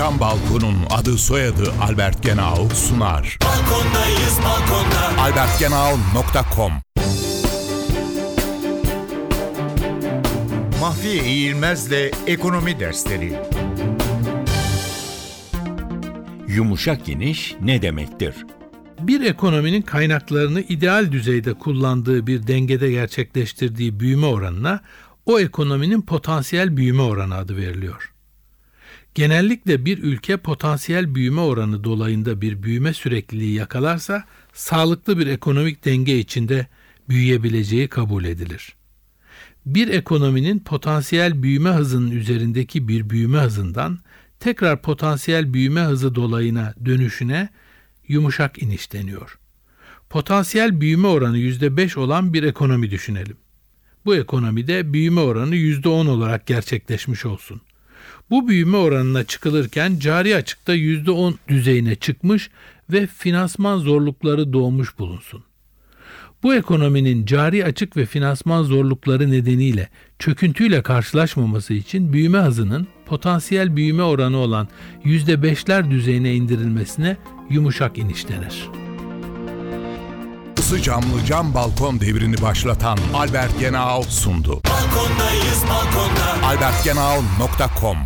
cam balkonun adı soyadı Albert Genau sunar. Balkondayız balkonda. albertgenau.com Mahfiye İğilmez'le Ekonomi Dersleri Yumuşak iniş ne demektir? Bir ekonominin kaynaklarını ideal düzeyde kullandığı bir dengede gerçekleştirdiği büyüme oranına o ekonominin potansiyel büyüme oranı adı veriliyor. Genellikle bir ülke potansiyel büyüme oranı dolayında bir büyüme sürekliliği yakalarsa sağlıklı bir ekonomik denge içinde büyüyebileceği kabul edilir. Bir ekonominin potansiyel büyüme hızının üzerindeki bir büyüme hızından tekrar potansiyel büyüme hızı dolayına dönüşüne yumuşak iniş deniyor. Potansiyel büyüme oranı %5 olan bir ekonomi düşünelim. Bu ekonomide büyüme oranı %10 olarak gerçekleşmiş olsun. Bu büyüme oranına çıkılırken cari açıkta %10 düzeyine çıkmış ve finansman zorlukları doğmuş bulunsun. Bu ekonominin cari açık ve finansman zorlukları nedeniyle çöküntüyle karşılaşmaması için büyüme hızının potansiyel büyüme oranı olan %5'ler düzeyine indirilmesine yumuşak iniş denir. Isı camlı cam balkon devrini başlatan Albert Genau sundu. Balkondayız balkonda. albertgenau.com